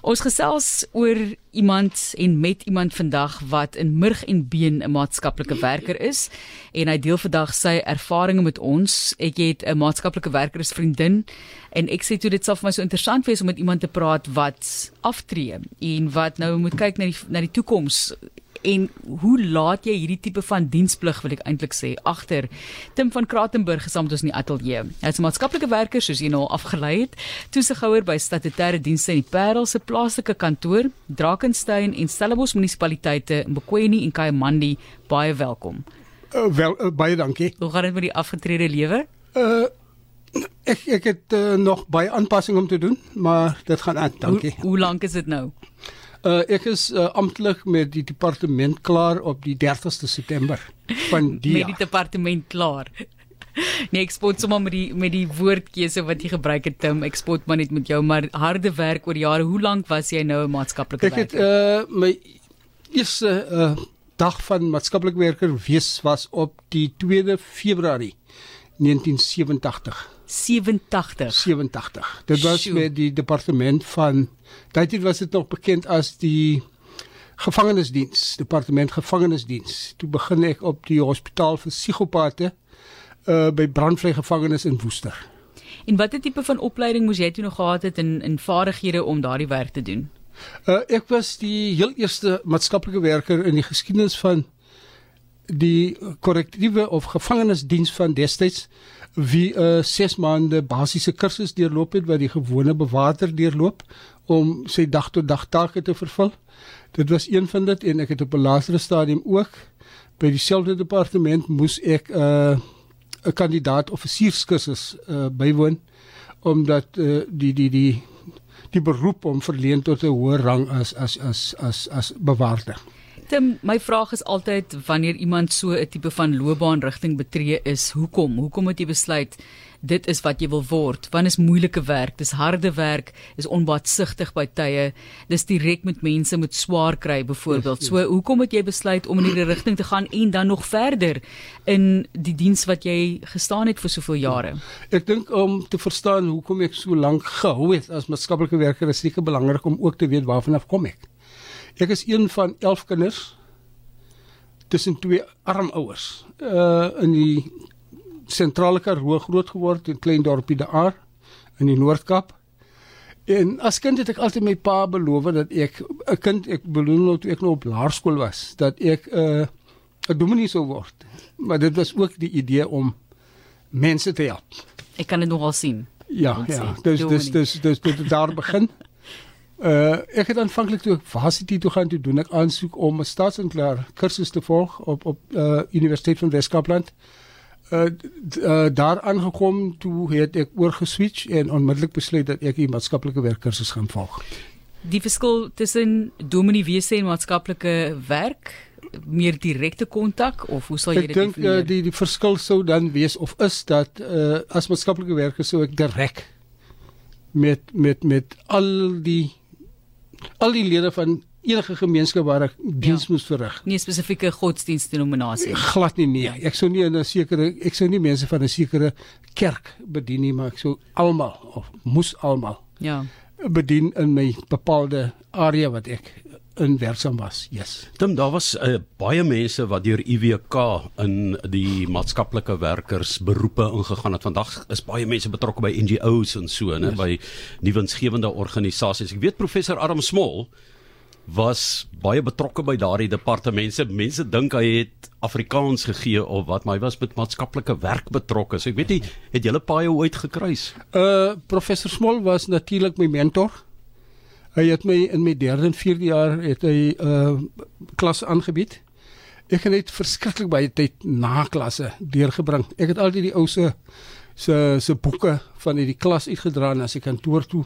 Ons gesels oor iemand en met iemand vandag wat in murg en been 'n maatskaplike werker is en hy deel vandag sy ervarings met ons. Ek het 'n maatskaplike werker as vriendin en ek sê toe dit sal vir my so interessant wees om met iemand te praat wat aftree en wat nou moet kyk na die na die toekoms en hoe laat jy hierdie tipe van diensplig wil ek eintlik sê agter Tim van Kratenburg gesaam met ons in die ateljee. Hy is 'n maatskaplike werker soos jy nou afgelei het, toesighouer by statutêre dienste in die Parel se plaaslike kantoor, Drakensberg en Stellenbosch munisipaliteite in Bokweni en Kayamandi. Baie welkom. Uh, wel uh, baie dankie. Hoe gaan dit met die afgetrede lewe? Uh ek ek het uh, nog baie aanpassing om te doen, maar dit gaan aan, dankie. Hoe, hoe lank is dit nou? Uh, ek is uh, amptelik met die departement klaar op die 30ste September van die met die departement klaar. Nee, ek spot sommer met die met die woordkeuse wat jy gebruik het Tim. Ek spot maar net met jou, maar harde werk oor jare. Hoe lank was jy nou 'n maatskaplike werker? Ek het uh, my eerste uh, dag van maatskaplike werker wees was op die 2de Februarie 1987. 87. 87. Dit was Sjoe. met die departement van Daardie was dit nog bekend as die gevangenisdiens, departement gevangenisdiens. Toe begin ek op die hospitaal vir psigopate uh by brandvry gevangenis in Woester. En watter tipe van opleiding moes jy toe nog gehad het in in vaardighede om daardie werk te doen? Uh ek was die heel eerste maatskaplike werker in die geskiedenis van die korrektiewe of gevangenisdiens van destyds wie 'n uh, 6 maande basiese kursus deurloop het wat die gewone bewaarder deurloop om sy dag tot dag take te vervul. Dit was een van dit en ek het op 'n latere stadium ook by dieselfde departement moes ek 'n uh, 'n kandidaat offisierskursus uh, bywoon omdat uh, die die die die beroep om verleen tot 'n hoër rang as as as as as bewaarder. Tim, my vraag is altyd wanneer iemand so 'n tipe van loopbaanrigting betree is, hoekom? Hoekom het jy besluit dit is wat jy wil word? Want is moeilike werk, dis harde werk, is onbaatsigtig by tye, dis direk met mense met swaar kry byvoorbeeld. So, hoekom het jy besluit om in hierdie rigting te gaan en dan nog verder in die diens wat jy gestaan het vir soveel jare? Ek dink om te verstaan hoekom ek so lank gehou het as maatskaplike werker is seker belangrik om ook te weet waarvan af kom ek. Ek is een van 11 kinders tussen twee arm ouers. Uh in die sentrale Karoo groot geword in klein dorpie De Aar in die Noord-Kaap. En as kind het ek altyd my pa beloof dat ek 'n kind ek beloon nou toe ek nog op laerskool was dat ek 'n uh, 'n dominee sou word. Maar dit was ook die idee om mense te help. Ek kan dit nogal sien. Ja, ja. dominee. dus dus dus dit daar begin. Uh ek het aanvanklik toe ek varsity toe gaan toe doen ek aansoek om 'n staatsinklaar kursus te volg op op uh Universiteit van Wes-Kaapland. Uh, uh daar aangekom toe het ek oorgeswitch en onmiddellik besluit dat ek die maatskaplike werkkursus gaan volg. Die verskil tussen dominee wese en maatskaplike werk, meer direkte kontak of hoe sal jy Ek dit dink uh, definieer? die die verskil sou dan wees of is dat uh as maatskaplike werker sou ek direk met met met al die al die lede van enige gemeenskap waar ek diens Ja. moes verrig. nie 'n spesifieke godsdienstdenominasie. Glad nie nee. Ek sou nie in 'n sekere ek sou nie mense van 'n sekere kerk bedien nie, maar ek sou almal of moes almal Ja. bedien in my bepaalde area wat ek in werksaam was. Yes. Tim, daar was uh, baie mense wat deur IWK in die maatskaplike werkers beroepe ingegaan het. Vandag is baie mense betrokke by NGO's en so, né, Yes. by nuwensgewende organisasies. Ek weet professor Adam Smol was baie betrokke by daardie departemente. Mense dink hy het Afrikaans gegee of wat, maar hy was met maatskaplike werk betrokke. So ek weet nie, het julle paai ooit gekruis? Uh professor Smol was natuurlik my mentor. Hy het my in my 3de en 4de jaar het hy uh klas aangebied. Ek het net verskriklik baie tyd na klasse deurgebring. Ek het altyd die ou se se se boeke van hierdie klas uitgedra na sy kantoor toe.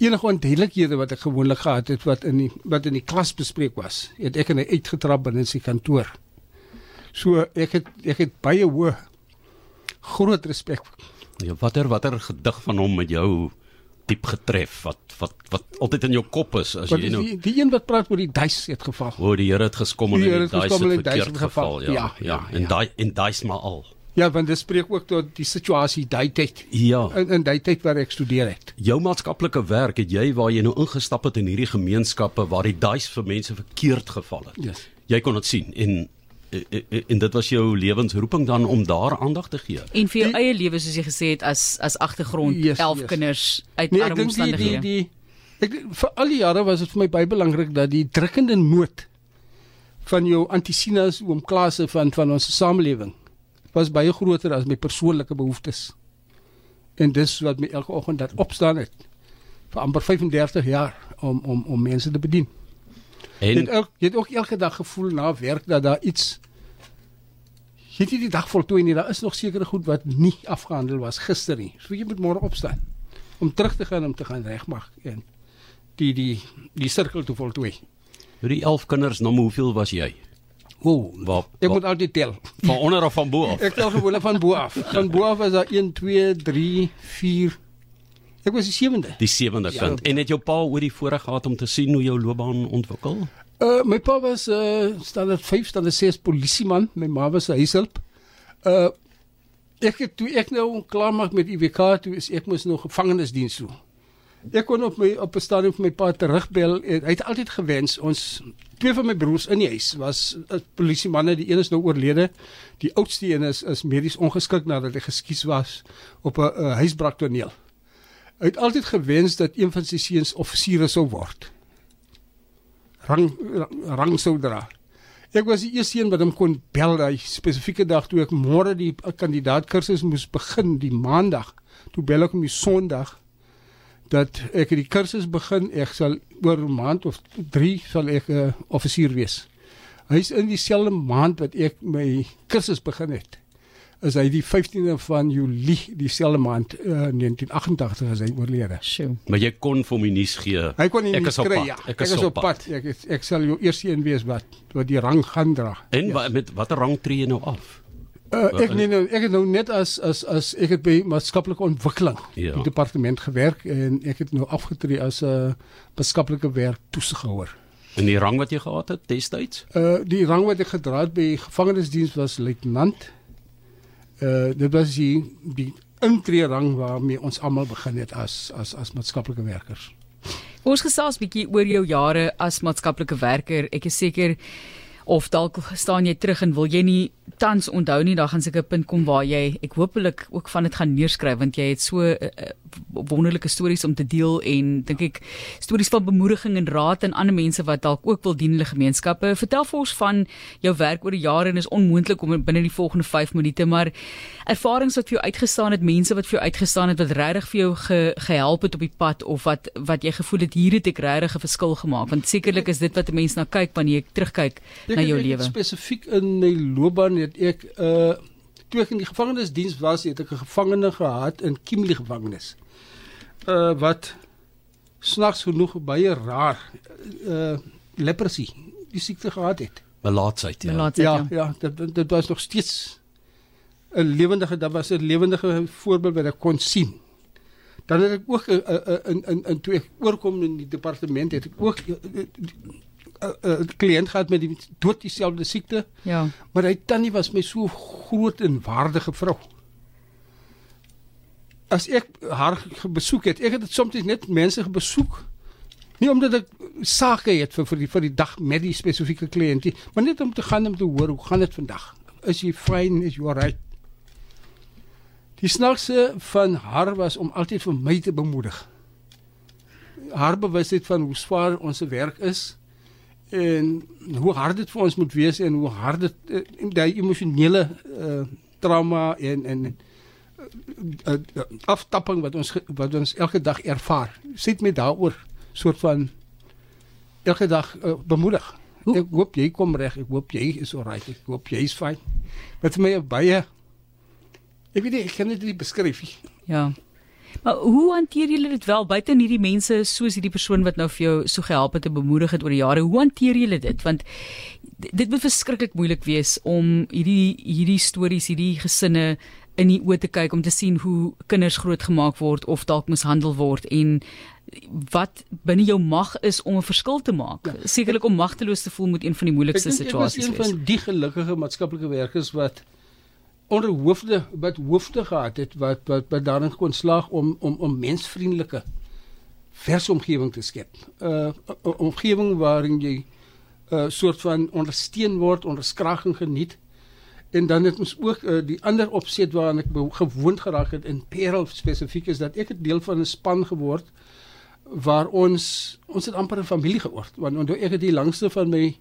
Enige onduidelikhede wat ek gewoonlik gehad het wat in die wat in die klas bespreek was, het ek en hy uitgetrap binne sy kantoor. So ek het ek het baie hoë groot respek Ja, watter watter gedig van hom met jou diep getref wat wat wat altyd in jou kop is as Wat jy nou die, die een wat praat oor die duis het geval. O, die Here het geskommel Die en Here die het daai geskommel se en die duis verkeerd het geval. geval. Ja, Ja, ja, ja, en ja. daai en daai's maar al. Ja, want dit spreek ook tot die situasie daai tyd. Ja. In in daai tyd waar ek studeer het. Jou maatskaplike werk het jy waar jy nou ingestap het in hierdie gemeenskappe waar die duis vir mense verkeerd geval het. Yes. Jy kon dit sien en en, en dit was jou lewensroeping dan om daar aandag te gee. En vir jou Die- eie lewe soos jy gesê het as as agtergrond Yes, 11 yes. kinders uit Nee, ek arme dink die die omstandighede. die ek vir al die jare was dit vir my baie belangrik dat die drukkende nood van jou antisinas oom klasse van van ons samelewing was baie groter as my persoonlike behoeftes. En dis wat my elke oggend dat opstaan het vir amper 35 jaar om om om mense te bedien. Jy het, En ook, jy het ook elke dag gevoel na werk dat daar iets jy het nie die dag voltooi nie, daar is nog sekere goed wat nie afgehandel was gister nie. So jy moet môre opstaan om terug te gaan om te gaan regmaak en die die die sirkel te voltooi. vir die 11 kinders, nou hoeveel was jy? O, Waar, ek waar moet altyd tel. van onder of van bo af? Ek tel gewoonlik van bo af. Van bo af was daar 1 2 3 4 Ek was die sewende. Die sewende Ja. kind. En het jou pa oor die voorreg gehad om te sien hoe jou loopbaan ontwikkel? Uh my pa was uh standaard 5 standaard 6 polisieman, my ma was 'n huishulp. Uh ek het toe ek nou klaar maak met IWK toe is ek mos nog gevangenisdiens toe. Ek kon op my op 'n stadium vir my pa terugbel. Hy het altyd gewens ons twee van my broers in die huis was uh, polisiemanne, die een is nou oorlede. Die oudste een is is medies ongeskik nadat hy geskies was op 'n uh, huisbraaktoneel. Hy het altyd gewens dat een van sy seuns offisiere sou word rang rang, sou dra. Ek was die eerste een wat hom kon bel daai spesifieke dag toe ek môre die kandidaatkursus moes begin, die maandag. Toe bel ek hom die Sondag dat ek die kursus begin, ek sal oor 'n maand of 3 sal ek 'n uh, offisier wees. Hy's in dieselfde maand wat ek my kursus begin het. Is hy die 15de van Julie dieselfde maand uh, 1988 as hy oorlede. Sjoe. Maar jy kon vir my nuus gee. Hy kon nie Ek is op kry, pad. Ja. Ek is op pad. Ek is, ek sal jou eers een wees wat wat die rang gaan dra. En ja. wa, met watter rang tree jy nou af? uh, ek nee, nou, ek het nou net as as as ek het by maatskaplike ontwikkeling Ja. die departement gewerk en ek het nou afgetree as 'n uh, maatskaplike werk toesighouer. In die rang wat jy gehad het destyds? Uh die rang wat ek gedra het by gevangenisdiens was luitenant. Uh dit was die die intree rang waarmee ons almal begin het as as as maatskaplike werkers. Ons gesels bietjie oor jou jare as maatskaplike werker. Ek is seker of dalk staan jy terug en wil jy nie tans onthou nie, dan gaan seker 'n punt kom waar jy ek hopelik ook van dit gaan neerskryf want jy het so uh, wonderlike stories om te deel en dink ek stories van bemoediging en raad aan ander mense wat dalk ook wil dien in hulle gemeenskappe. Vertel vir ons van jou werk oor die jare en is onmoontlik om binne die volgende 5 minute, maar ervarings wat vir jou uitgestaan het, mense wat vir jou uitgestaan het wat regtig vir jou ge, gehelp het op die pad of wat wat jy gevoel het hier het ek regtig 'n verskil gemaak want sekerlik is dit wat 'n mens na kyk wanneer jy terugkyk Ek na jou lewe. Spesifiek in my loopbaan het ek uh toe ek in die gevangenisdiens was, het ek 'n gevangene gehad in Kimberley gevangenis. Uh wat snags genoeg baie raar uh leprosy die siekte gehad het. Melaatsheid, ja. Laat dit Ja, ja. ja, dit dit was nog steeds 'n lewendige dat was 'n lewendige voorbeeld wat ek kon sien. Dan het ek ook 'n 'n 'n 'n 'n toe ek oorkom in die departement het ek ook 'n 'n kliënt gehad met die dood dieselfde siekte, Ja. maar hy tannie was my so groot en waardige vrou. As ek haar besoek het, ek het dit soms net mense besoek. Nie omdat ek sake het vir vir die vir die dag met die spesifieke kliënt nie, maar net om te gaan om te hoor hoe gaan dit vandag. Is jy fyn? Is jy alright? Die snaakse van haar was om altyd vir my te bemoedig. Haar bewusheid van hoe swaar ons werk is en hoe hard dit vir ons moet wees en hoe hard dit uh, die emosionele uh, trauma en en uh, uh, aftapping wat ons wat ons elke dag ervaar. Sit my daaroor soort van elke dag uh, bemoedig. Hoe- Ek hoop jy kom reg. Ek hoop jy is alright. Ek hoop jy is fyn. Met my baie Ek weet nie, ek kan dit nie beskryf nie. Ja. Maar hoe hanteer julle dit wel buite hierdie mense soos hierdie persoon wat nou vir jou so gehelp het en bemoedig het oor die jare? Hoe hanteer julle dit? Want dit moet verskriklik moeilik wees om hierdie hierdie stories, hierdie gesinne in die oë te kyk om te sien hoe kinders grootgemaak word of dalk mishandel word en wat binne jou mag is om 'n verskil te maak. Ja. Sekerlik om magteloos te voel moet een van die moeilikste Ek dink ek situasies een wees. van die gelukkige maatskaplike werkers wat onder hoofde wat hoofde gehad het wat wat wat daarin kon slaag om om om mensvriendelike versomgewing te skep. 'n uh, omgewing waarin jy 'n uh, soort van ondersteun word, onderskraging geniet. En dan het ons ook uh, die ander opset waaraan ek gewoond geraak het in Parel spesifiek is dat ek 'n deel van 'n span geword waar ons ons het amper 'n familie geword want onthou ek het die langste van my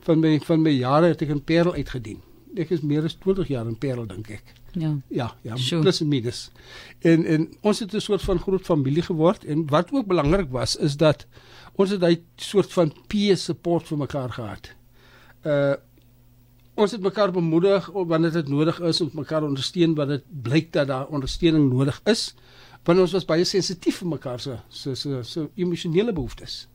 van my van my jare het ek in Parel uitgedien. Ek is meer as 20 jaar in Parel dink ek. Ja. Ja, ja, Sure. plus en minus. En en ons het 'n soort van groot familie geword en wat ook belangrik was is dat ons het 'n soort van peer support vir mekaar gehad. Uh ons het mekaar bemoedig wanneer dit nodig is om mekaar ondersteun wanneer dit blyk dat daar ondersteuning nodig is. Want ons was baie sensitief vir mekaar se se se se emosionele behoeftes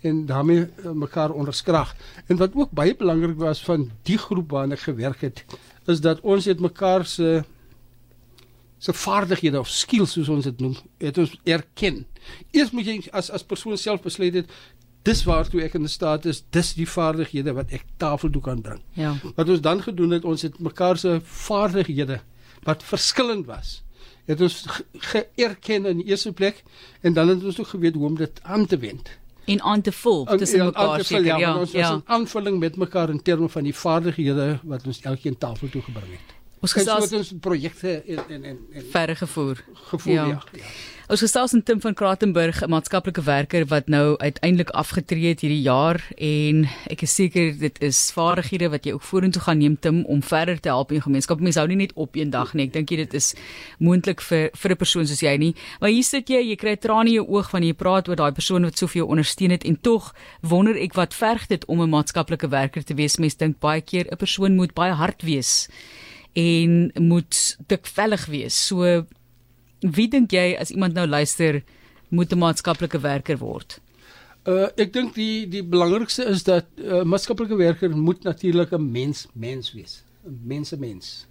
en daarmee uh, mekaar onderskrag. En wat ook baie belangrik was van die groep waarna ek gewerk het, is dat ons het mekaar se se vaardighede of skills soos ons dit noem, het ons erken. Eers moet jy as as persoon self besluit het dis waartoe ek in staat is, dis die vaardighede wat ek tafel toe kan bring. Ja. Wat ons dan gedoen het, ons het mekaar se vaardighede wat verskillend was, het ons ge- geerken in die eerste plek en dan het ons ook geweet hoe om dit aan te wend. En aan te vul tussen En- en mekaar seker. ja, Ja. ons was Ja. 'n aanvulling met mekaar in terme van die vaardighede wat ons elkeen tafel toe gebring het. Ons het ons projekte en en en, en verder gevoer. gevoel Ja. ja. ja. Ons gesels in Tim van Kratenburg, 'n maatskaplike werker wat nou uiteindelik afgetree het hierdie jaar en ek is seker dit is vaardighede wat jy ook vorentoe gaan neem Tim om verder te help in jou gemeenskap. Mense hou nie net op een dag nie. Ek dink jy dit is moontlik vir vir 'n persoon soos jy nie. Maar hier sit jy, jy kry trane in jou oog wanneer jy praat oor daai persoon wat so vir jou ondersteun het en tog wonder ek wat verg dit om 'n maatskaplike werker te wees. Mense dink baie keer 'n persoon moet baie hard wees en moet dikvellig wees. So Wie dink jy as iemand nou luister moet 'n maatskaplike werker word? Uh ek dink die die belangrikste is dat 'n uh, maatskaplike werker moet natuurlik 'n mens mens wees. 'n Mense mens.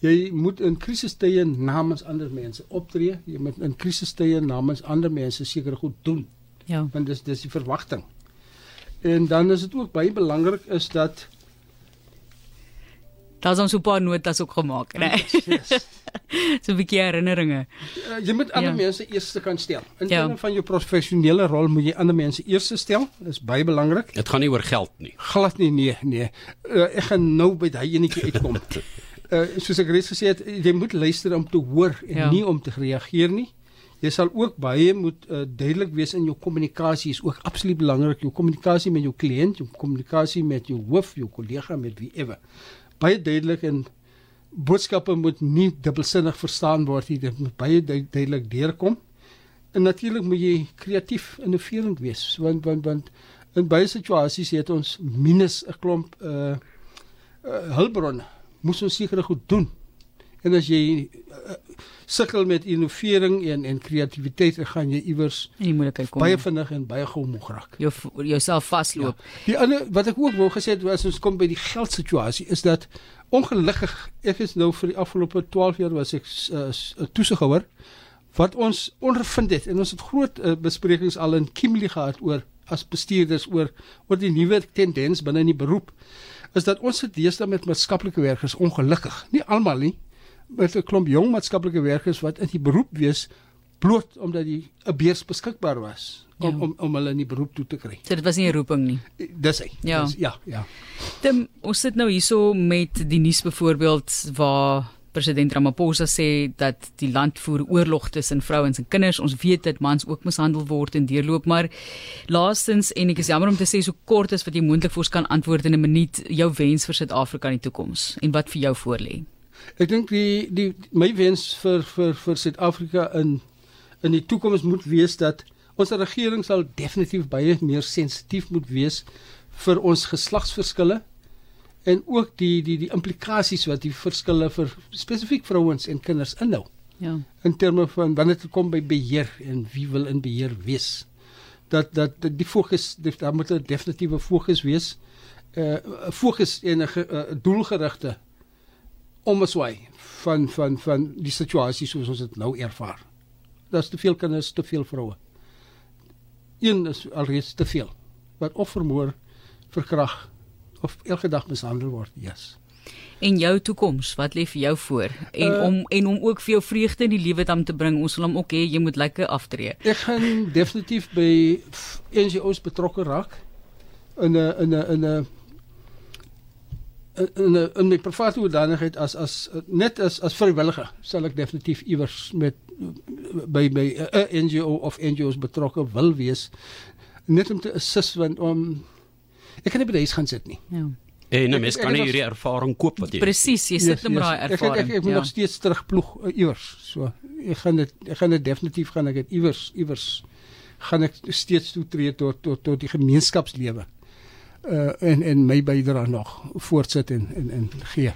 Jy moet in krisistye namens ander mense optree. Jy moet in krisistye namens ander mense seker goed doen, Ja. want dis dis die verwagting. En dan is dit ook baie belangrik is dat Daar's ons so 'n paar notas ook gemaak, né? yes, so 'n bietjie herinneringe. uh, jy moet ander Ja. mense eers kan stel. In Ja. terme van jou professionele rol moet jy ander mense eers stel. Dis baie belangrik. Dit gaan nie oor geld nie. glad nie nee nee uh, ek gaan nou by daai enetjie uitkom uh, soos ek reeds gesê het jy moet luister om te hoor en Ja. nie om te reageer nie jy sal ook baie moet uh, duidelik wees in jou kommunikasie is ook absoluut belangrik jou kommunikasie met jou kliënt jou kommunikasie met jou hoof jou kollega met wie ewe baie duidelik en boodskappe moet nie dubbelsinnig verstaan word nie. Dit moet baie du duidelik deurkom. En natuurlik moet jy kreatief innoverend wees want want want in baie situasies het ons minus 'n klomp uh, uh hulpbronne. Moes ons seker goed doen en as jy uh, sukkel met innovering en en kreatiwiteit dan gaan jy iewers In die moeilikheid kom. baie vinnig en baie gou moeg raak jou jouself vasloop. Die ander wat ek ook wou gesê het was ons kom by die geldsituasie is dat ongelukkig ek is nou vir die afgelope 12 jaar was ek uh, s- 'n toesighouer wat ons ondervind het en ons het groot uh, besprekings al in Kimberley gehad oor as bestuurders oor oor die nuwe tendens binne in die beroep is dat ons sit deesdae met maatskaplike werkers ongelukkig nie almal nie met 'n klomp jong maatskaplike werkers wat in die beroep wees bloot omdat die 'n beurs beskikbaar was om, Ja. om om hulle in die beroep toe te kry So dit was nie 'n roeping nie. Dis hy. Ja. Dis, ja, ja. Tim, ons sit nou hierso met die nuus byvoorbeeld waar president Ramaphosa sê dat die land voer oorlog tussen vrouens en kinders. Ons weet dat mans ook mishandel word en deurloop, maar laastens en ek is jammer om te sê so kort as wat jy moontlik vir ons kan antwoord in 'n minuut, jou wens vir Suid-Afrika in die toekoms en wat vir jou voorlê. Ek dink die die my wens vir vir vir Suid-Afrika in in die toekoms moet wees dat ons regering sal definitief baie meer sensitief moet wees vir ons geslagsverskille en ook die die die implikasies wat die verskille vir spesifiek vrouens en kinders inhou Ja. in terme van wanneer dit kom by beheer en wie wil in beheer wees. Dat dat, die fokus daar moet 'n definitiewe fokus wees. 'n uh, fokus en 'n 'n doelgerigte ommeswaai van van van die situasie soos ons dit nou ervaar. Daar's te veel kinders, te veel vroue. Een is alreeds te veel wat of vermoor, verkrag of elke dag mishandel word. Ja. Yes. En jou toekoms, wat lê vir jou voor? En Uh, om en om ook vir jou vreugde in die lewe dan te bring, ons wil hom ook hê jy moet lekker aftree. Ek gaan definitief by NGO's betrokke raak in 'n in 'n in 'n in 'n in my private hoedanigheid as as net as as vrywilliger sal ek definitief iewers met by by 'n NGO of NGO's betrokke wil wees net om te assist want om ek kan nie by die huis gaan sit nie. Ja. En 'n Ek- mens ek kan nie hierdie ervaring koop wat jy Presies, jy sit met daai Ek ek, ervaring. ek, ek moet ja. nog steeds terugploeg uh, iewers. So ek gaan dit ek gaan dit definitief gaan ek dit iewers iewers gaan ek steeds toetree tot tot tot die gemeenskapslewe. Uh en en my bydrae nog voortsit en en en gee.